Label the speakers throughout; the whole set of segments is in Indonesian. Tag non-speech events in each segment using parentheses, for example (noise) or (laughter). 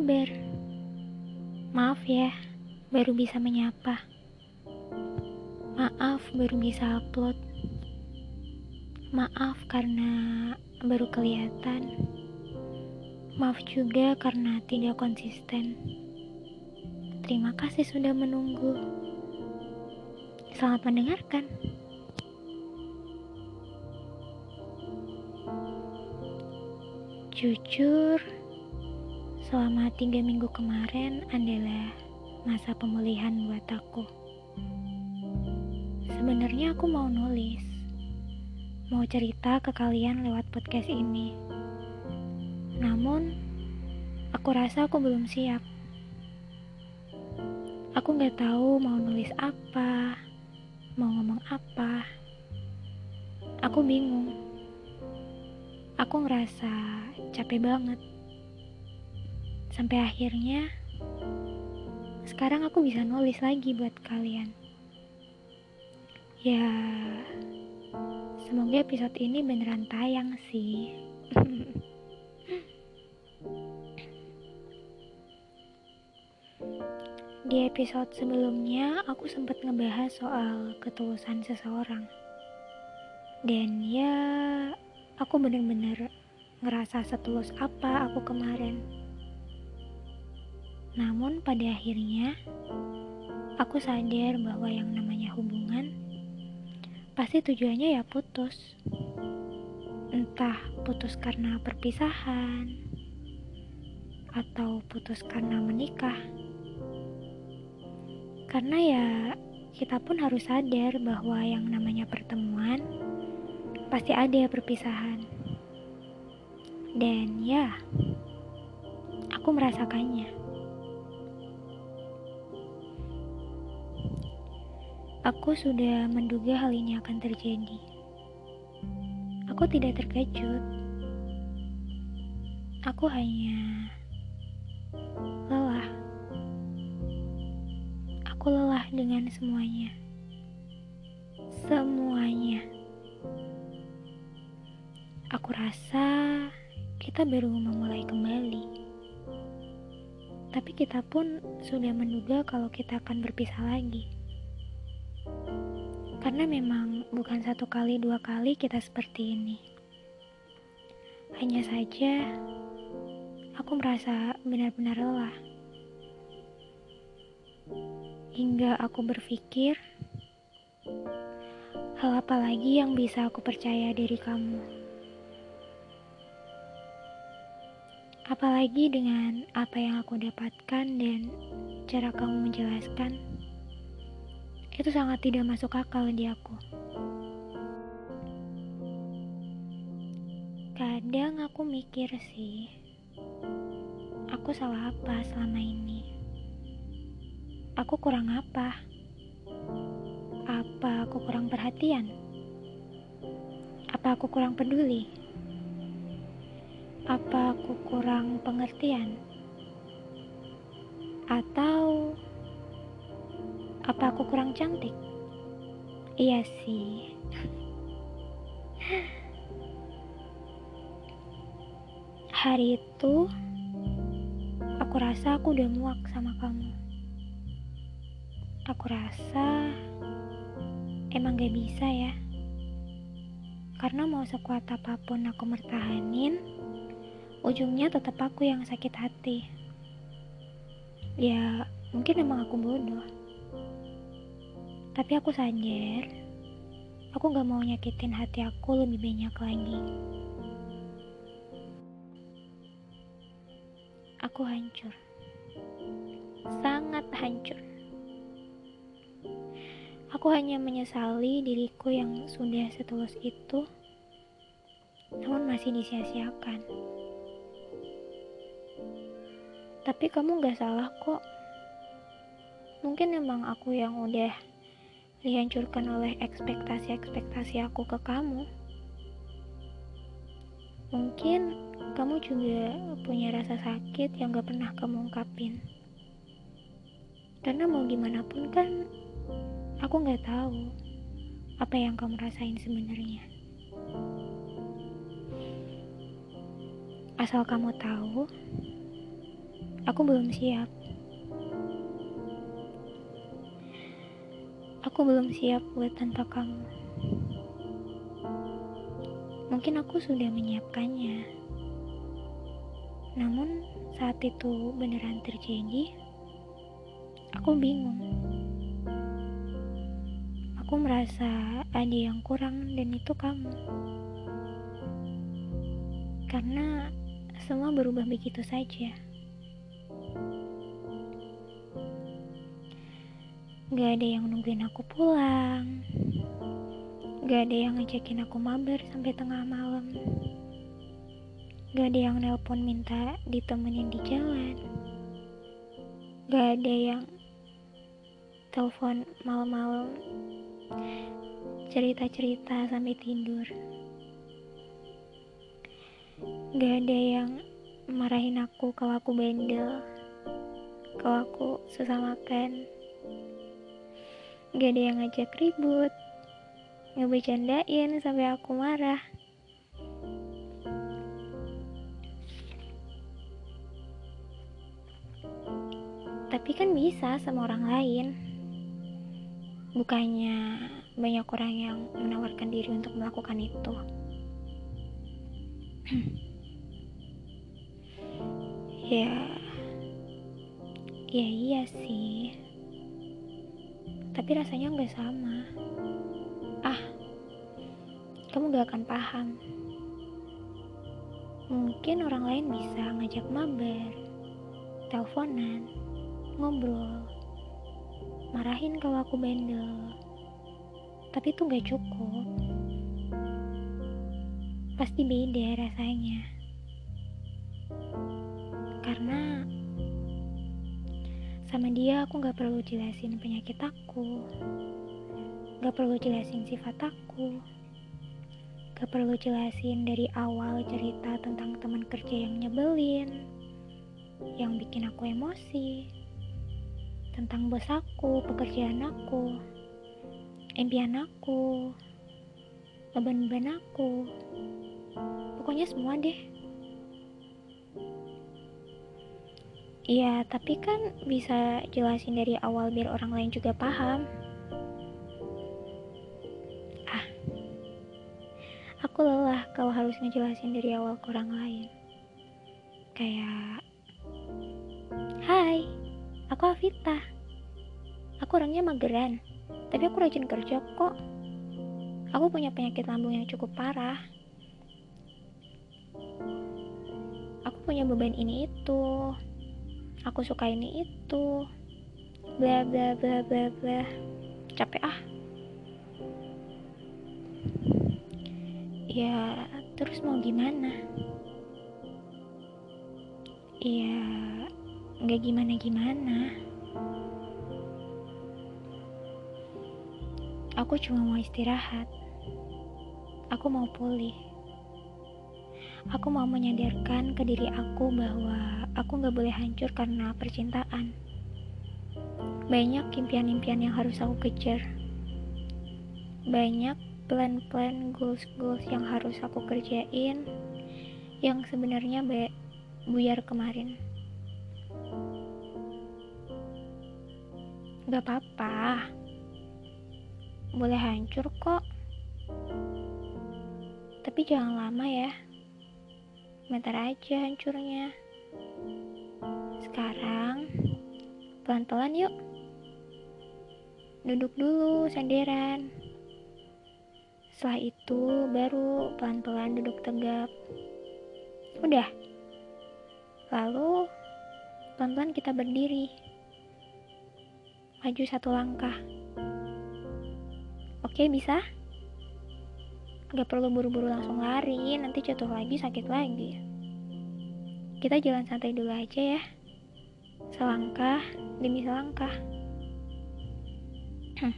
Speaker 1: kabar? Maaf ya, baru bisa menyapa. Maaf baru bisa upload. Maaf karena baru kelihatan. Maaf juga karena tidak konsisten. Terima kasih sudah menunggu. Selamat mendengarkan. Jujur, selama tiga minggu kemarin adalah masa pemulihan buat aku. Sebenarnya aku mau nulis, mau cerita ke kalian lewat podcast ini. Namun, aku rasa aku belum siap. Aku nggak tahu mau nulis apa, mau ngomong apa. Aku bingung. Aku ngerasa capek banget. Sampai akhirnya, sekarang aku bisa nulis lagi buat kalian. Ya, semoga episode ini beneran tayang sih. (laughs) Di episode sebelumnya, aku sempat ngebahas soal ketulusan seseorang. Dan ya, aku bener-bener ngerasa setulus apa aku kemarin. Namun pada akhirnya, aku sadar bahwa yang namanya hubungan pasti tujuannya ya putus. Entah putus karena perpisahan atau putus karena menikah. Karena ya kita pun harus sadar bahwa yang namanya pertemuan pasti ada perpisahan. Dan ya, aku merasakannya. Aku sudah menduga hal ini akan terjadi. Aku tidak terkejut. Aku hanya lelah. Aku lelah dengan semuanya. Semuanya. Aku rasa kita baru memulai kembali. Tapi kita pun sudah menduga kalau kita akan berpisah lagi. Karena memang bukan satu kali dua kali kita seperti ini. Hanya saja aku merasa benar-benar lelah. Hingga aku berpikir, hal apa lagi yang bisa aku percaya dari kamu? Apalagi dengan apa yang aku dapatkan dan cara kamu menjelaskan itu sangat tidak masuk akal di aku. Kadang aku mikir sih, aku salah apa selama ini? Aku kurang apa? Apa aku kurang perhatian? Apa aku kurang peduli? Apa aku kurang pengertian? Atau apa aku kurang cantik? Iya sih. Hari itu, aku rasa aku udah muak sama kamu. Aku rasa emang gak bisa ya. Karena mau sekuat apa pun aku mertahanin, ujungnya tetap aku yang sakit hati. Ya, mungkin emang aku bodoh. Tapi aku sadar, aku gak mau nyakitin hati aku lebih banyak lagi. Aku hancur. Sangat hancur. Aku hanya menyesali diriku yang sudah setulus itu, namun masih disia-siakan. Tapi kamu gak salah kok. Mungkin emang aku yang udah dihancurkan oleh ekspektasi-ekspektasi aku ke kamu. Mungkin kamu juga punya rasa sakit yang gak pernah kamu ungkapin. Karena mau gimana pun kan, aku gak tahu apa yang kamu rasain sebenarnya. Asal kamu tahu, Aku belum siap. Aku belum siap buat tanpa kamu. Mungkin aku sudah menyiapkannya. Namun saat itu beneran terjadi, aku bingung. Aku merasa ada yang kurang dan itu kamu. Karena semua berubah begitu saja. Gak ada yang nungguin aku pulang. Gak ada yang ngajakin aku mabar sampai tengah malam. Gak ada yang nelpon minta ditemenin di jalan. Gak ada yang telepon malam-malam cerita-cerita sampai tidur. Gak ada yang marahin aku kalau aku bandel, kalau aku susah makan. Gak ada yang ngajak ribut, ngebecandain sampai aku marah. Tapi kan bisa sama orang lain. Bukannya banyak orang yang menawarkan diri untuk melakukan itu. (clears throat) ya, ya iya sih tapi rasanya nggak sama. Ah, kamu gak akan paham. Mungkin orang lain bisa ngajak mabar, teleponan, ngobrol, marahin kalau aku bandel. Tapi itu gak cukup. Pasti beda rasanya. Karena sama dia aku gak perlu jelasin penyakit aku. Gak perlu jelasin sifat aku. Gak perlu jelasin dari awal cerita tentang teman kerja yang nyebelin Yang bikin aku emosi Tentang bos aku, pekerjaan aku Impian aku Beban-beban aku. Pokoknya semua deh Iya, tapi kan bisa jelasin dari awal biar orang lain juga paham. Ah, aku lelah kalau harus ngejelasin dari awal ke orang lain. Kayak, Hai, aku Avita. Aku orangnya mageran, tapi aku rajin kerja kok. Aku punya penyakit lambung yang cukup parah. Aku punya beban ini itu aku suka ini itu. Bla bla bla bla bla. Capek ah. Ya terus mau gimana? Ya nggak gimana gimana aku cuma mau istirahat. Aku mau pulih Aku mau menyadarkan ke diri aku bahwa aku gak boleh hancur karena percintaan. Banyak impian-impian yang harus aku kejar. Banyak plan-plan goals-goals yang harus aku kerjain yang sebenarnya buyar kemarin. Gak apa-apa. Boleh hancur kok. Tapi jangan lama ya. Bentar aja hancurnya. Sekarang, pelan-pelan yuk. Duduk dulu, sanderan. Setelah itu, baru pelan-pelan duduk tegap. Udah. Lalu, pelan-pelan kita berdiri. Maju satu langkah. Oke, bisa? Gak perlu buru-buru langsung lari, nanti jatuh lagi sakit lagi. Kita jalan santai dulu aja ya. Selangkah demi selangkah. (clears throat)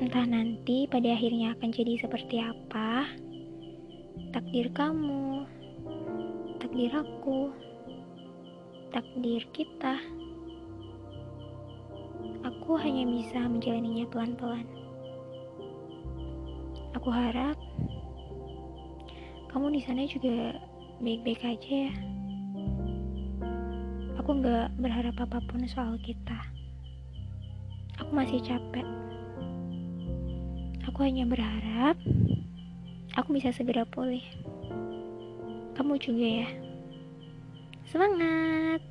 Speaker 1: Entah nanti pada akhirnya akan jadi seperti apa. Takdir kamu, takdir aku, takdir kita. Aku hanya bisa menjalaninya pelan-pelan. Aku harap kamu di sana juga baik-baik aja ya. Aku nggak berharap apa pun soal kita. Aku masih capek. Aku hanya berharap aku bisa segera pulih. Kamu juga ya. Semangat!